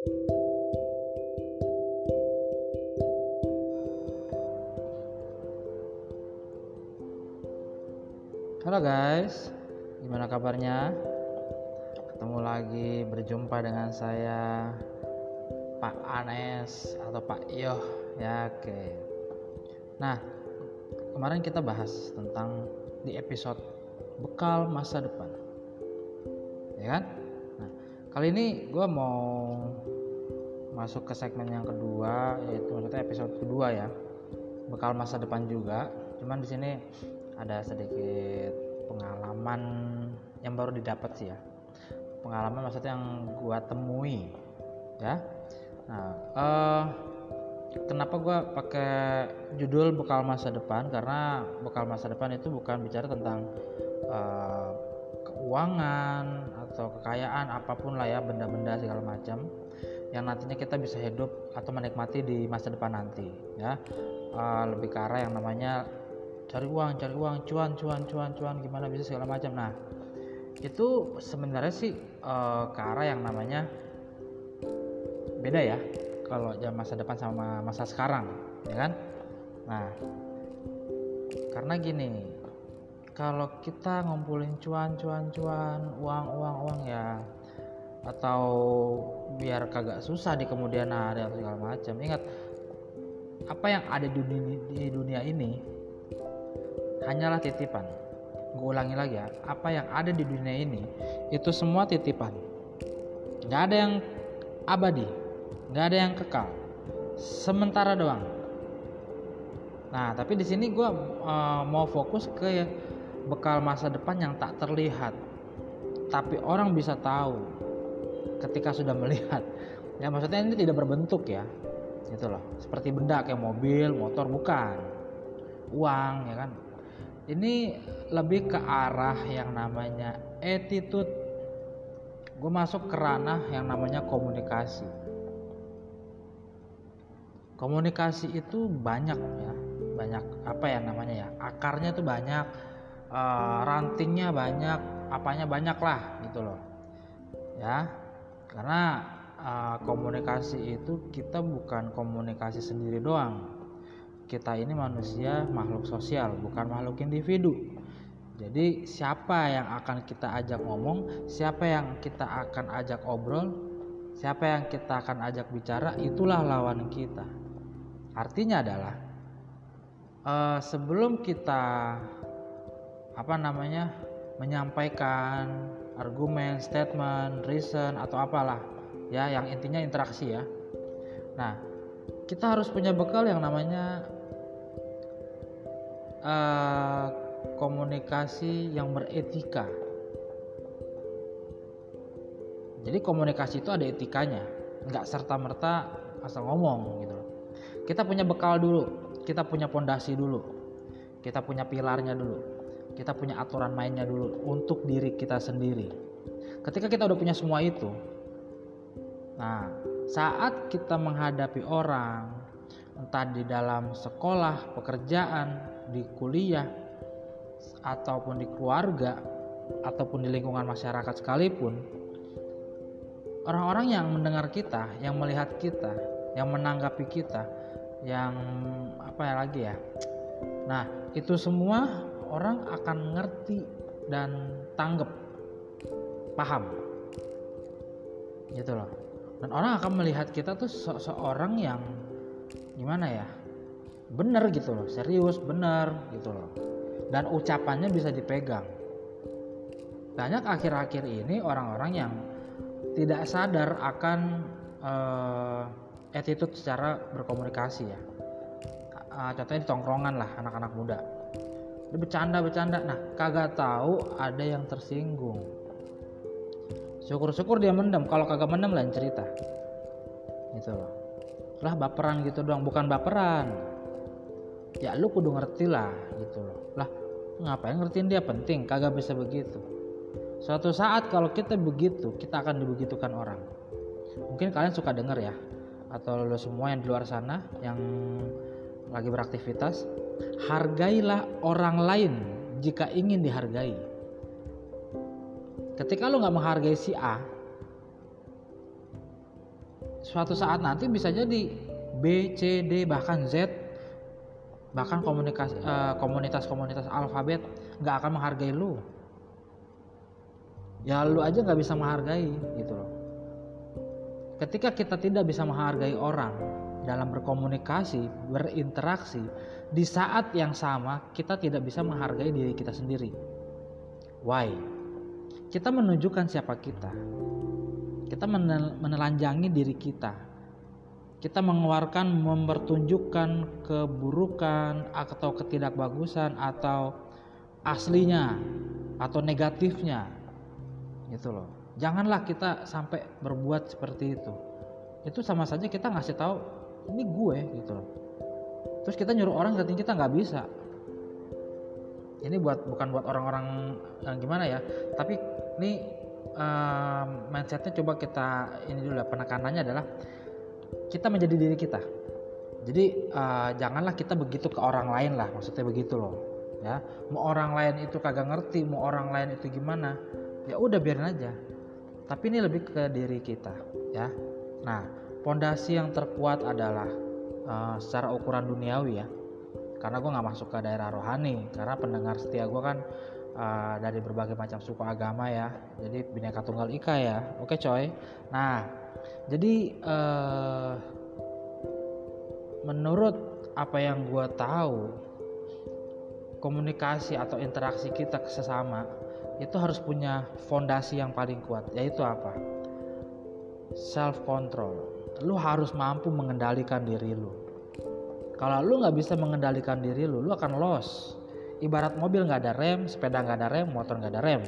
Halo guys, gimana kabarnya? Ketemu lagi berjumpa dengan saya Pak Anes atau Pak Yoh ya oke. Nah kemarin kita bahas tentang di episode bekal masa depan, ya kan? Nah kali ini gue mau masuk ke segmen yang kedua yaitu maksudnya episode kedua ya. Bekal masa depan juga. Cuman di sini ada sedikit pengalaman yang baru didapat sih ya. Pengalaman maksudnya yang gua temui ya. Nah uh, kenapa gua pakai judul bekal masa depan? Karena bekal masa depan itu bukan bicara tentang uh, keuangan atau kekayaan apa pun lah ya benda-benda segala macam yang nantinya kita bisa hidup atau menikmati di masa depan nanti ya. Uh, lebih ke arah yang namanya cari uang cari uang cuan cuan cuan cuan gimana bisa segala macam. Nah itu sebenarnya sih uh, ke arah yang namanya beda ya kalau jam masa depan sama masa sekarang ya kan? Nah karena gini kalau kita ngumpulin cuan cuan cuan uang uang uang ya atau biar kagak susah di kemudian hari atau segala macam ingat apa yang ada di dunia, di dunia ini hanyalah titipan. Gue ulangi lagi ya, apa yang ada di dunia ini itu semua titipan. Gak ada yang abadi, gak ada yang kekal, sementara doang. Nah, tapi di sini gue uh, mau fokus ke bekal masa depan yang tak terlihat, tapi orang bisa tahu ketika sudah melihat. Ya maksudnya ini tidak berbentuk ya, gitu loh. Seperti benda kayak mobil, motor bukan, uang ya kan. Ini lebih ke arah yang namanya attitude. Gue masuk ke ranah yang namanya komunikasi. Komunikasi itu banyak ya. Banyak apa ya namanya ya? Akarnya tuh banyak uh, rantingnya banyak apanya banyak lah gitu loh. Ya karena uh, komunikasi itu kita bukan komunikasi sendiri doang. Kita ini manusia makhluk sosial bukan makhluk individu. Jadi siapa yang akan kita ajak ngomong siapa yang kita akan ajak obrol siapa yang kita akan ajak bicara itulah lawan kita. Artinya adalah uh, sebelum kita apa namanya menyampaikan argumen, statement, reason atau apalah ya yang intinya interaksi ya. Nah, kita harus punya bekal yang namanya uh, komunikasi yang beretika. Jadi komunikasi itu ada etikanya, nggak serta merta asal ngomong gitu. Kita punya bekal dulu, kita punya pondasi dulu, kita punya pilarnya dulu, kita punya aturan mainnya dulu untuk diri kita sendiri. Ketika kita udah punya semua itu, nah saat kita menghadapi orang, entah di dalam sekolah, pekerjaan, di kuliah ataupun di keluarga ataupun di lingkungan masyarakat sekalipun orang-orang yang mendengar kita, yang melihat kita, yang menanggapi kita, yang apa ya lagi ya. Nah, itu semua orang akan ngerti dan tanggap paham. Gitu loh. Dan orang akan melihat kita tuh se seorang yang gimana ya? Bener gitu loh serius bener gitu loh. Dan ucapannya bisa dipegang. Banyak akhir-akhir ini orang-orang yang tidak sadar akan uh, attitude secara berkomunikasi ya. Uh, contohnya di tongkrongan lah anak-anak muda bercanda-bercanda nah kagak tahu ada yang tersinggung. Syukur-syukur dia mendem. Kalau kagak mendem lain cerita. Gitu loh. Lah baperan gitu doang. Bukan baperan. Ya lu kudu ngerti lah gitu loh. Lah ngapain ngertiin dia? Penting. Kagak bisa begitu. Suatu saat kalau kita begitu kita akan dibegitukan orang. Mungkin kalian suka denger ya. Atau lo semua yang di luar sana yang lagi beraktivitas hargailah orang lain jika ingin dihargai. Ketika lo nggak menghargai si A suatu saat nanti bisa jadi B, C, D bahkan Z bahkan komunikasi uh, komunitas-komunitas alfabet nggak akan menghargai lu ya lu aja nggak bisa menghargai gitu loh. Ketika kita tidak bisa menghargai orang dalam berkomunikasi berinteraksi di saat yang sama kita tidak bisa menghargai diri kita sendiri. Why? Kita menunjukkan siapa kita. Kita menelanjangi diri kita. Kita mengeluarkan mempertunjukkan keburukan atau ketidakbagusan atau aslinya atau negatifnya. Gitu loh. Janganlah kita sampai berbuat seperti itu. Itu sama saja kita ngasih tahu ini gue gitu. Loh terus kita nyuruh orang ngertiin kita nggak bisa. Ini buat bukan buat orang-orang yang gimana ya tapi ini um, mindsetnya coba kita ini dulu lah penekanannya adalah kita menjadi diri kita. Jadi uh, janganlah kita begitu ke orang lain lah maksudnya begitu loh ya. Mau orang lain itu kagak ngerti mau orang lain itu gimana ya udah biarin aja. Tapi ini lebih ke diri kita ya. Nah pondasi yang terkuat adalah uh, secara ukuran duniawi ya. Karena gue nggak masuk ke daerah rohani karena pendengar setia gue kan uh, dari berbagai macam suku agama ya. Jadi bineka tunggal ika ya. Oke coy. Nah jadi uh, menurut apa yang gue tahu komunikasi atau interaksi kita sesama itu harus punya fondasi yang paling kuat yaitu apa? Self control lu harus mampu mengendalikan diri lu. Kalau lu nggak bisa mengendalikan diri lu lu akan loss. Ibarat mobil nggak ada rem sepeda nggak ada rem motor nggak ada rem.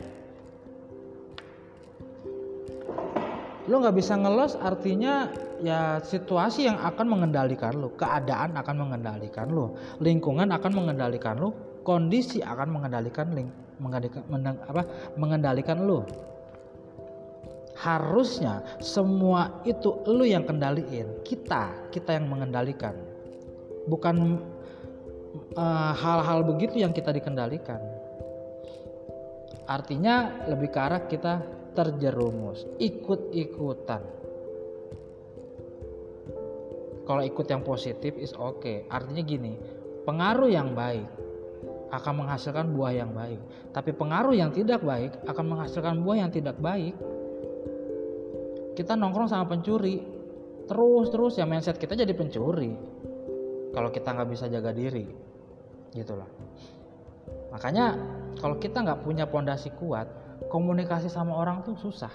Lo nggak bisa ngelos artinya ya situasi yang akan mengendalikan lo keadaan akan mengendalikan lo lingkungan akan mengendalikan lo kondisi akan mengendalikan ling mengendalikan apa mengendalikan lo harusnya semua itu lo yang kendaliin kita kita yang mengendalikan bukan eh, hal-hal uh, begitu yang kita dikendalikan artinya lebih ke arah kita terjerumus, ikut-ikutan. Kalau ikut yang positif is oke. Okay. Artinya gini, pengaruh yang baik akan menghasilkan buah yang baik. Tapi pengaruh yang tidak baik akan menghasilkan buah yang tidak baik. Kita nongkrong sama pencuri, terus-terus ya mindset kita jadi pencuri. Kalau kita nggak bisa jaga diri, gitulah. Makanya kalau kita nggak punya pondasi kuat, komunikasi sama orang tuh susah.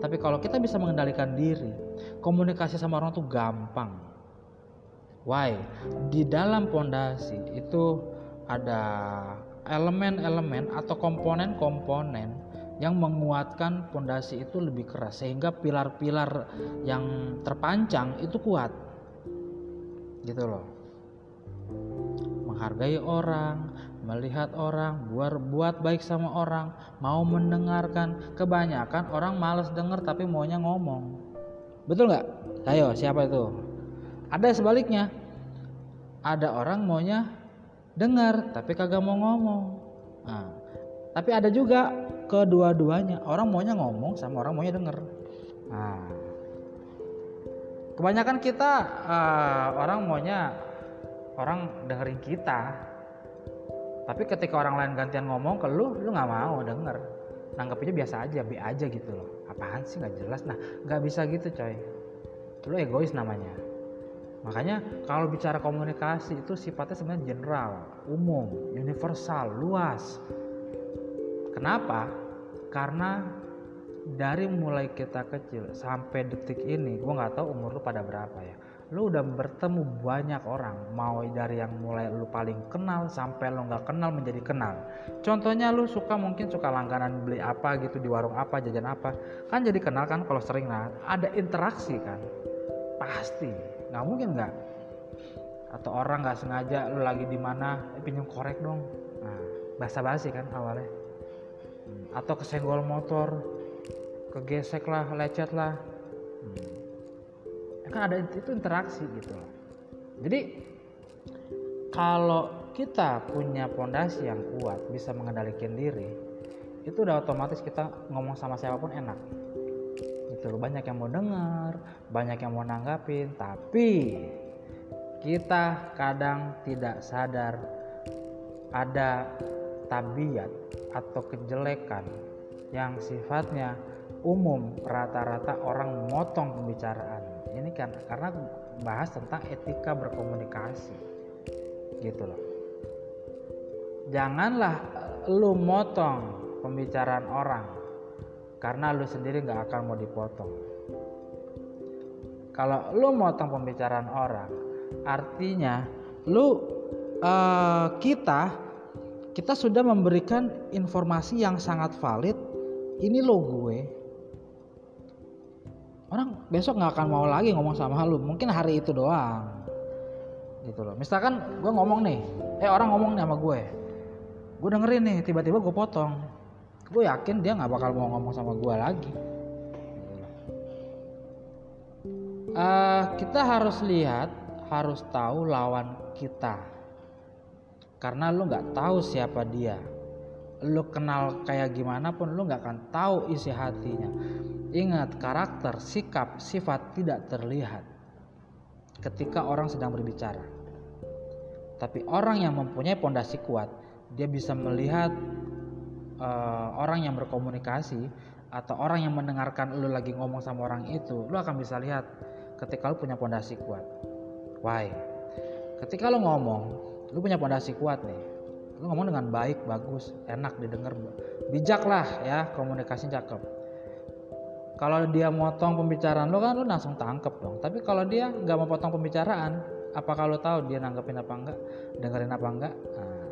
Tapi kalau kita bisa mengendalikan diri, komunikasi sama orang tuh gampang. Why? Di dalam pondasi itu ada elemen-elemen atau komponen-komponen yang menguatkan pondasi itu lebih keras sehingga pilar-pilar yang terpancang itu kuat. Gitu loh. Menghargai orang, melihat orang, buat baik sama orang, mau mendengarkan. Kebanyakan orang males denger tapi maunya ngomong. Betul nggak? Ayo, siapa itu? Ada sebaliknya. Ada orang maunya dengar tapi kagak mau ngomong. Nah, tapi ada juga kedua-duanya. Orang maunya ngomong sama orang maunya denger. Nah, kebanyakan kita uh, orang maunya orang dengerin kita. Tapi ketika orang lain gantian ngomong ke lu lu nggak mau denger. Nanggapnya biasa aja be aja gitu loh. Apaan sih nggak jelas. Nah nggak bisa gitu coy. Lu egois namanya. Makanya kalau bicara komunikasi itu sifatnya sebenarnya general umum universal luas kenapa? Karena dari mulai kita kecil sampai detik ini gue nggak tahu umur lu pada berapa ya. Lu udah bertemu banyak orang mau dari yang mulai lu paling kenal sampai lu nggak kenal menjadi kenal. Contohnya lu suka mungkin suka langganan beli apa gitu di warung apa jajan apa. Kan jadi kenal kan kalau sering nah ada interaksi kan. Pasti. Nggak mungkin nggak? Atau orang nggak sengaja lu lagi di mana eh, pinjam korek dong. Nah basa basi kan awalnya hmm. atau kesenggol motor kegesek lah lecet lah. Hmm. Kan ada itu interaksi gitu jadi kalau kita punya pondasi yang kuat bisa mengendalikan diri itu udah otomatis kita ngomong sama siapa pun enak. Gitu loh banyak yang mau dengar banyak yang mau nanggapin tapi kita kadang tidak sadar ada tabiat atau kejelekan yang sifatnya umum rata-rata orang motong pembicaraan. Ini kan karena bahas tentang etika berkomunikasi. Gitu loh. Janganlah lu motong pembicaraan orang karena lu sendiri nggak akan mau dipotong. Kalau lu motong pembicaraan orang artinya lu uh, kita kita sudah memberikan informasi yang sangat valid. Ini lo gue. Orang besok nggak akan mau lagi ngomong sama lu. Mungkin hari itu doang. Gitu loh. Misalkan gue ngomong nih. Eh orang ngomong nih sama gue. Gue dengerin nih tiba-tiba gue potong. Gue yakin dia nggak bakal mau ngomong sama gue lagi. Uh, kita harus lihat harus tahu lawan kita karena lu nggak tahu siapa dia. Lu kenal kayak gimana pun lu nggak akan tahu isi hatinya. Ingat karakter sikap sifat tidak terlihat ketika orang sedang berbicara. Tapi orang yang mempunyai pondasi kuat dia bisa melihat uh, orang yang berkomunikasi atau orang yang mendengarkan lu lagi ngomong sama orang itu lu akan bisa lihat ketika lu punya pondasi kuat. Why? Ketika lu ngomong lu punya pondasi kuat nih. Lu ngomong dengan baik bagus enak didengar bijak lah ya komunikasi cakep. Kalau dia motong pembicaraan lu kan lu langsung tangkep dong. Tapi kalau dia nggak mau potong pembicaraan apa kalau tahu dia nanggepin apa enggak dengerin apa enggak? Nah,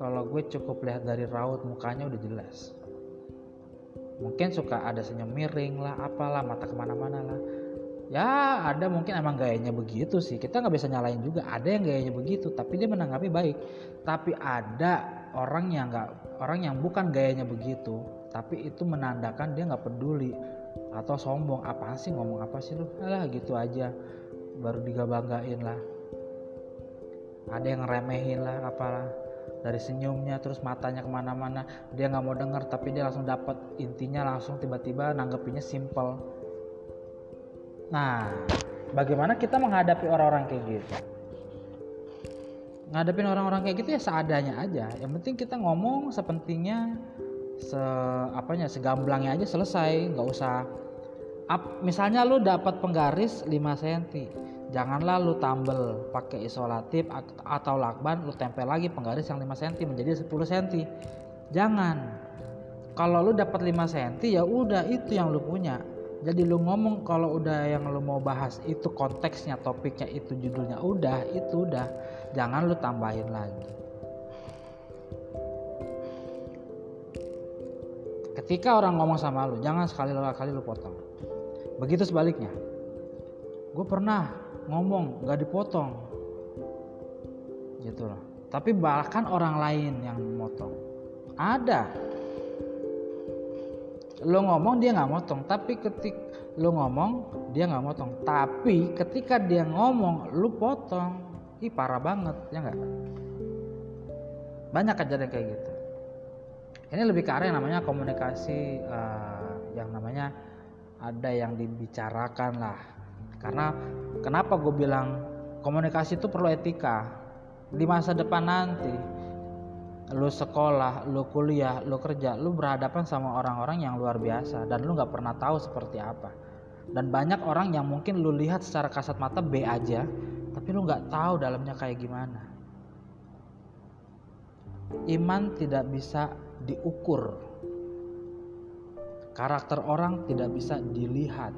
kalau gue cukup lihat dari raut mukanya udah jelas. Mungkin suka ada senyum miring lah apalah mata ke mana-mana lah ya ada mungkin emang gayanya begitu sih. Kita nggak bisa nyalain juga. Ada yang gayanya begitu tapi dia menanggapi baik. Tapi ada orang yang nggak orang yang bukan gayanya begitu tapi itu menandakan dia nggak peduli atau sombong. Apa sih ngomong apa sih lu? Lah gitu aja. Baru digabanggain lah. Ada yang remehin lah apalah. Dari senyumnya terus matanya ke mana-mana. Dia nggak mau denger tapi dia langsung dapat intinya langsung tiba-tiba nanggepinnya simple nah bagaimana kita menghadapi orang-orang kayak gitu? Ngadepin orang-orang kayak gitu ya seadanya aja. Yang penting kita ngomong sepentingnya se apanya segamblangnya aja selesai. Nggak usah Up, misalnya lu dapat penggaris 5 cm janganlah lu tambel pakai isolatif atau lakban lu tempel lagi penggaris yang 5 cm menjadi 10 cm jangan. Kalau lu dapat 5 cm ya udah itu yang lu punya jadi lu ngomong kalau udah yang lu mau bahas itu konteksnya topiknya itu judulnya udah itu udah. Jangan lu tambahin lagi. Ketika orang ngomong sama lu jangan sekali kali lu potong. Begitu sebaliknya. Gue pernah ngomong nggak dipotong. Gitu loh. Tapi bahkan orang lain yang motong. Ada lo ngomong dia nggak motong tapi ketik lo ngomong dia nggak motong. Tapi ketika dia ngomong lo potong. Ih parah banget ya nggak? Banyak kejadian kayak gitu. Ini lebih ke arah yang namanya komunikasi uh, yang namanya ada yang dibicarakan lah. Karena kenapa gue bilang komunikasi itu perlu etika? Di masa depan nanti lu sekolah, lu kuliah, lu kerja, lu berhadapan sama orang-orang yang luar biasa dan lu nggak pernah tahu seperti apa. Dan banyak orang yang mungkin lu lihat secara kasat mata B aja, tapi lu nggak tahu dalamnya kayak gimana. Iman tidak bisa diukur. Karakter orang tidak bisa dilihat.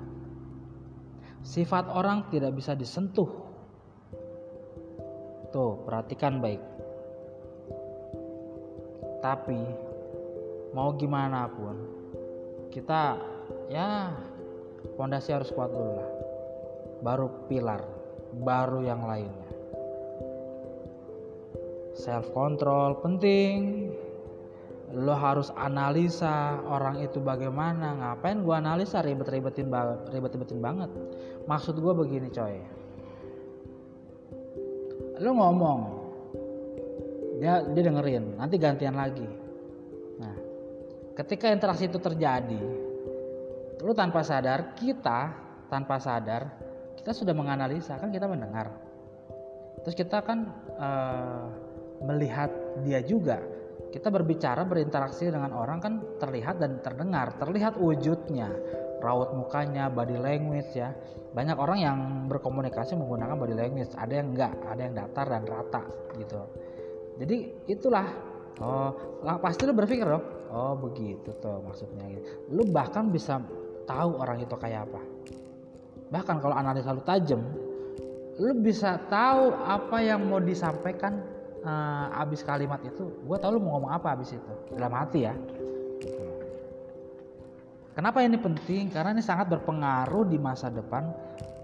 Sifat orang tidak bisa disentuh. Tuh, perhatikan baik. Tapi mau gimana pun, kita ya pondasi harus kuat dulu lah. Baru pilar, baru yang lainnya. Self control penting, lo harus analisa orang itu bagaimana ngapain gua analisa ribet-ribetin ribet-ribetin banget maksud gua begini coy lo ngomong dia dia dengerin. Nanti gantian lagi. Nah ketika interaksi itu terjadi lu tanpa sadar kita tanpa sadar kita sudah menganalisa kan kita mendengar. Terus kita kan uh, melihat dia juga. Kita berbicara berinteraksi dengan orang kan terlihat dan terdengar. Terlihat wujudnya raut mukanya body language ya. Banyak orang yang berkomunikasi menggunakan body language. Ada yang enggak ada yang datar dan rata gitu jadi itulah. Oh pasti lu berpikir loh oh begitu tuh maksudnya gitu. lu bahkan bisa tahu orang itu kayak apa. Bahkan kalau analisa lu tajam lu bisa tahu apa yang mau disampaikan uh, abis kalimat itu gue tahu lu mau ngomong apa abis itu. Dalam hati ya. Kenapa ini penting? Karena ini sangat berpengaruh di masa depan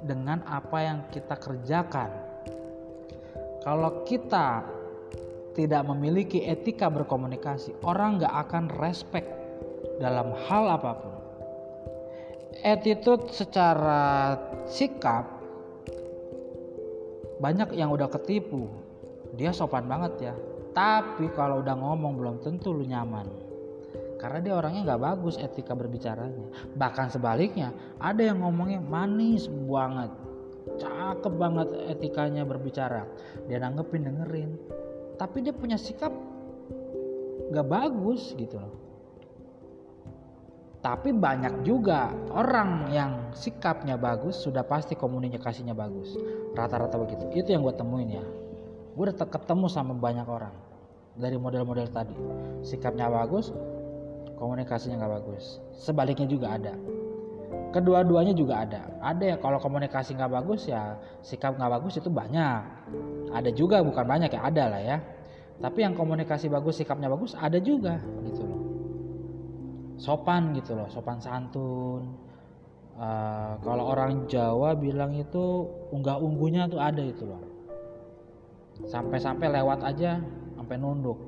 dengan apa yang kita kerjakan. Kalau kita tidak memiliki etika berkomunikasi orang nggak akan respect dalam hal apa pun. Attitude secara sikap banyak yang udah ketipu. Dia sopan banget ya. Tapi kalau udah ngomong belum tentu lu nyaman. Karena dia orangnya nggak bagus etika berbicaranya. Bahkan sebaliknya ada yang ngomongnya manis banget. Cakep banget etikanya berbicara. Dia nanggepin dengerin tapi dia punya sikap nggak bagus gitu loh. Tapi banyak juga orang yang sikapnya bagus sudah pasti komunikasinya bagus. Rata-rata begitu. Itu yang gue temuin ya. Gue udah ketemu sama banyak orang dari model-model tadi. Sikapnya bagus komunikasinya nggak bagus. Sebaliknya juga ada kedua-duanya juga ada. Ada ya kalau komunikasi nggak bagus ya sikap nggak bagus itu banyak. Ada juga bukan banyak ya ada lah ya. Tapi yang komunikasi bagus sikapnya bagus ada juga gitu loh. Sopan gitu loh sopan santun. Uh, kalau orang Jawa bilang itu unggah unggunya tuh ada itu loh. Sampai-sampai lewat aja sampai nunduk.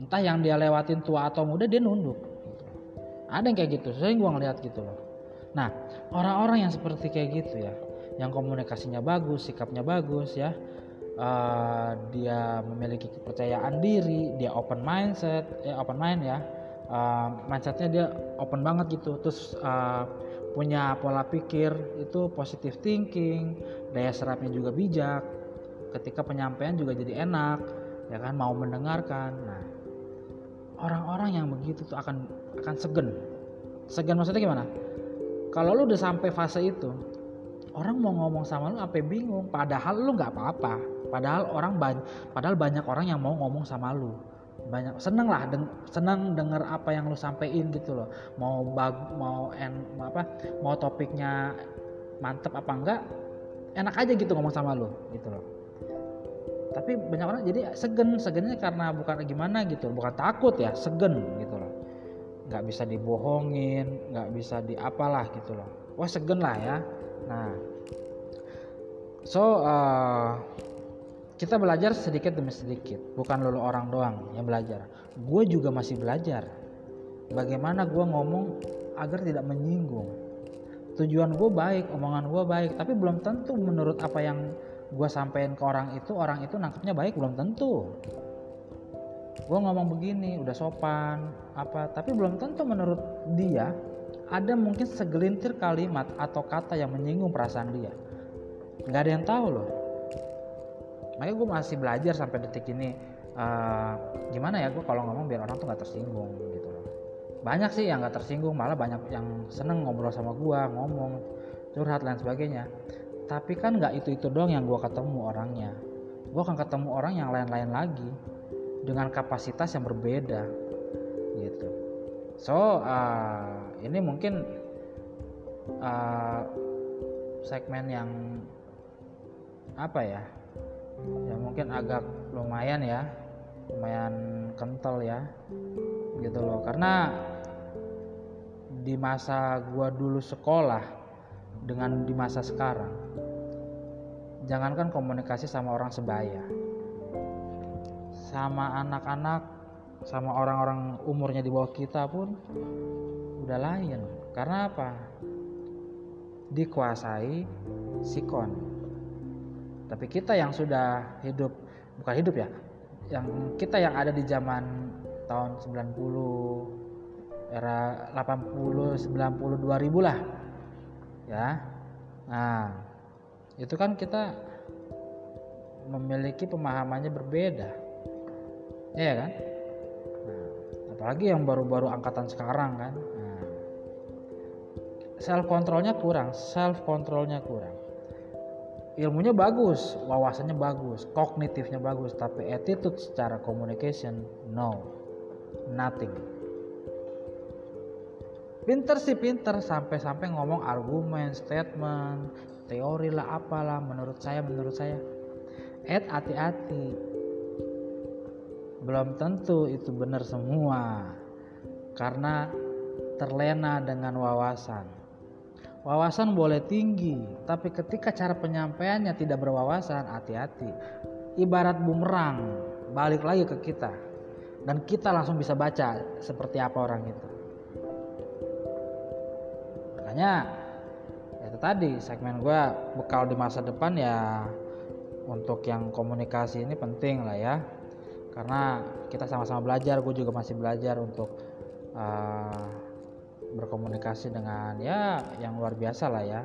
Entah yang dia lewatin tua atau muda dia nunduk. Ada yang kayak gitu saya gua ngeliat gitu loh nah orang-orang yang seperti kayak gitu ya yang komunikasinya bagus sikapnya bagus ya uh, dia memiliki kepercayaan diri dia open mindset ya open mind ya uh, mindsetnya dia open banget gitu. Terus uh, punya pola pikir itu positive thinking daya serapnya juga bijak ketika penyampaian juga jadi enak ya kan mau mendengarkan. Nah orang-orang yang begitu tuh akan akan segen segen maksudnya gimana kalau lu udah sampai fase itu orang mau ngomong sama lu apa bingung? Padahal lu nggak apa-apa. Padahal orang banyak padahal banyak orang yang mau ngomong sama lu. Banyak seneng lah deng, seneng denger apa yang lu sampein gitu loh. Mau bag mau en apa mau topiknya mantep apa enggak enak aja gitu ngomong sama lu gitu loh. Tapi banyak orang jadi segen segennya karena bukan gimana gitu bukan takut ya segen gitu loh nggak bisa dibohongin nggak bisa diapalah gitu loh. Wah segen lah ya. Nah so uh, kita belajar sedikit demi sedikit bukan lulu orang doang yang belajar. Gue juga masih belajar bagaimana gue ngomong agar tidak menyinggung. Tujuan gue baik omongan gue baik tapi belum tentu menurut apa yang gue sampaikan ke orang itu orang itu nangkepnya baik belum tentu gue ngomong begini udah sopan apa tapi belum tentu menurut dia ada mungkin segelintir kalimat atau kata yang menyinggung perasaan dia. Nggak ada yang tahu loh. Makanya gue masih belajar sampai detik ini uh, gimana ya gue kalau ngomong biar orang tuh nggak tersinggung gitu loh. Banyak sih yang nggak tersinggung malah banyak yang seneng ngobrol sama gue ngomong curhat dan sebagainya. Tapi kan nggak itu itu doang yang gue ketemu orangnya. Gue akan ketemu orang yang lain-lain lagi dengan kapasitas yang berbeda gitu. So uh, ini mungkin uh, segmen yang apa ya? Ya mungkin agak lumayan ya lumayan kental ya gitu loh. Karena di masa gua dulu sekolah dengan di masa sekarang jangankan komunikasi sama orang sebaya sama anak-anak sama orang-orang umurnya di bawah kita pun udah lain. Karena apa? Dikuasai sikon tapi kita yang sudah hidup bukan hidup ya yang kita yang ada di zaman tahun 90 era 80 90 2000 lah. Ya. Nah itu kan kita memiliki pemahamannya berbeda ya kan? Nah, apalagi yang baru-baru angkatan sekarang kan? Nah, self kontrolnya kurang self kontrolnya kurang. Ilmunya bagus wawasannya bagus kognitifnya bagus tapi attitude secara communication no nothing. Pinter sih pinter sampai-sampai ngomong argumen statement teori lah apalah menurut saya menurut saya. Ed hati-hati belum tentu itu benar semua. Karena terlena dengan wawasan. Wawasan boleh tinggi tapi ketika cara penyampaiannya tidak berwawasan hati-hati. Ibarat bumerang balik lagi ke kita. Dan kita langsung bisa baca seperti apa orang itu. Makanya ya itu tadi segmen gue bekal di masa depan ya untuk yang komunikasi ini penting lah ya karena kita sama-sama belajar gue juga masih belajar untuk uh, berkomunikasi dengan ya yang luar biasa lah ya.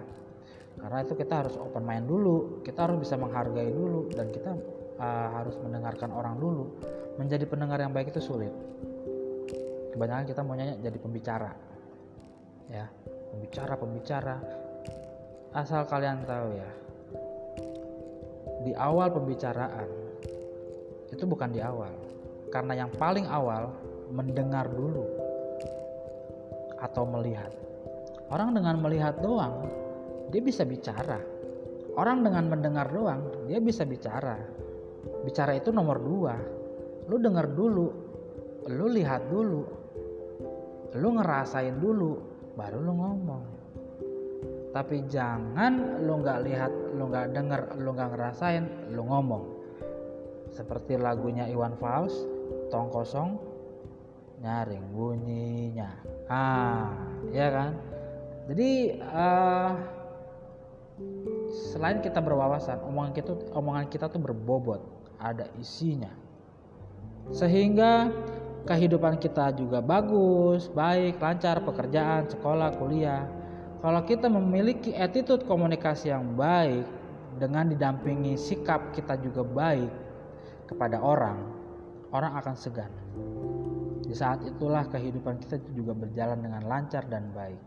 Karena itu kita harus open mind dulu kita harus bisa menghargai dulu dan kita uh, harus mendengarkan orang dulu. Menjadi pendengar yang baik itu sulit. Kebanyakan kita maunya jadi pembicara ya. Pembicara-pembicara asal kalian tahu ya di awal pembicaraan itu bukan di awal. Karena yang paling awal mendengar dulu atau melihat. Orang dengan melihat doang dia bisa bicara. Orang dengan mendengar doang dia bisa bicara. Bicara itu nomor dua. Lu dengar dulu lu lihat dulu lu ngerasain dulu baru lu ngomong. Tapi jangan lu nggak lihat lu nggak denger lu nggak ngerasain lu ngomong seperti lagunya Iwan Fals tong kosong nyaring bunyinya. Ah ya kan? Jadi uh, selain kita berwawasan omongan kita omongan kita tuh berbobot ada isinya. Sehingga kehidupan kita juga bagus, baik, lancar, pekerjaan, sekolah, kuliah. Kalau kita memiliki attitude komunikasi yang baik dengan didampingi sikap kita juga baik kepada orang, orang akan segan. Di saat itulah kehidupan kita juga berjalan dengan lancar dan baik.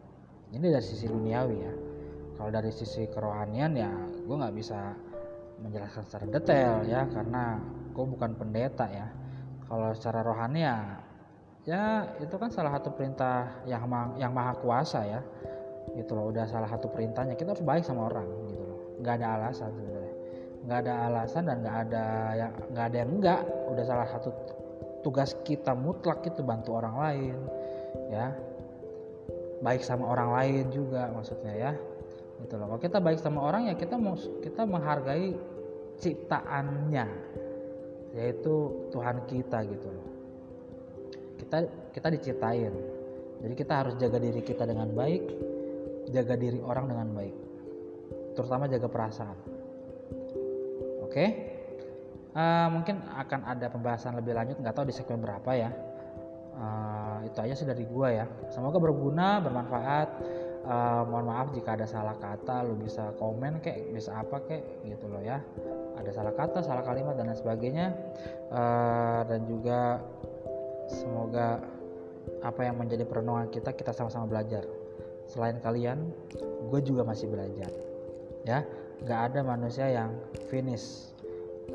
Ini dari sisi duniawi ya. Kalau dari sisi kerohanian ya, gue nggak bisa menjelaskan secara detail ya, karena gue bukan pendeta ya kalau secara rohani ya ya itu kan salah satu perintah yang yang maha kuasa ya loh udah salah satu perintahnya kita harus baik sama orang gitu loh nggak ada alasan sebenarnya nggak ada alasan dan nggak ada yang nggak ada yang enggak udah salah satu tugas kita mutlak itu bantu orang lain ya. Baik sama orang lain juga maksudnya ya. Gitu loh. Kalau kita baik sama orang ya kita mau kita menghargai ciptaannya yaitu Tuhan kita gitu loh. Kita kita diciptain. Jadi kita harus jaga diri kita dengan baik jaga diri orang dengan baik terutama jaga perasaan oke. Uh, mungkin akan ada pembahasan lebih lanjut nggak tahu di segmen berapa ya. Uh, itu aja sih dari gua ya. Semoga berguna bermanfaat. Uh, mohon maaf jika ada salah kata lu bisa komen kayak bisa apa kayak gitu loh ya. Ada salah kata salah kalimat dan lain sebagainya. Uh, dan juga semoga apa yang menjadi perenungan kita kita sama-sama belajar. Selain kalian gue juga masih belajar ya nggak ada manusia yang finish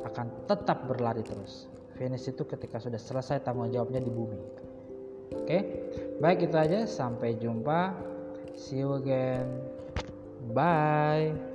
akan tetap berlari terus finish itu ketika sudah selesai tanggung jawabnya di bumi oke baik itu aja sampai jumpa See you again. Bye.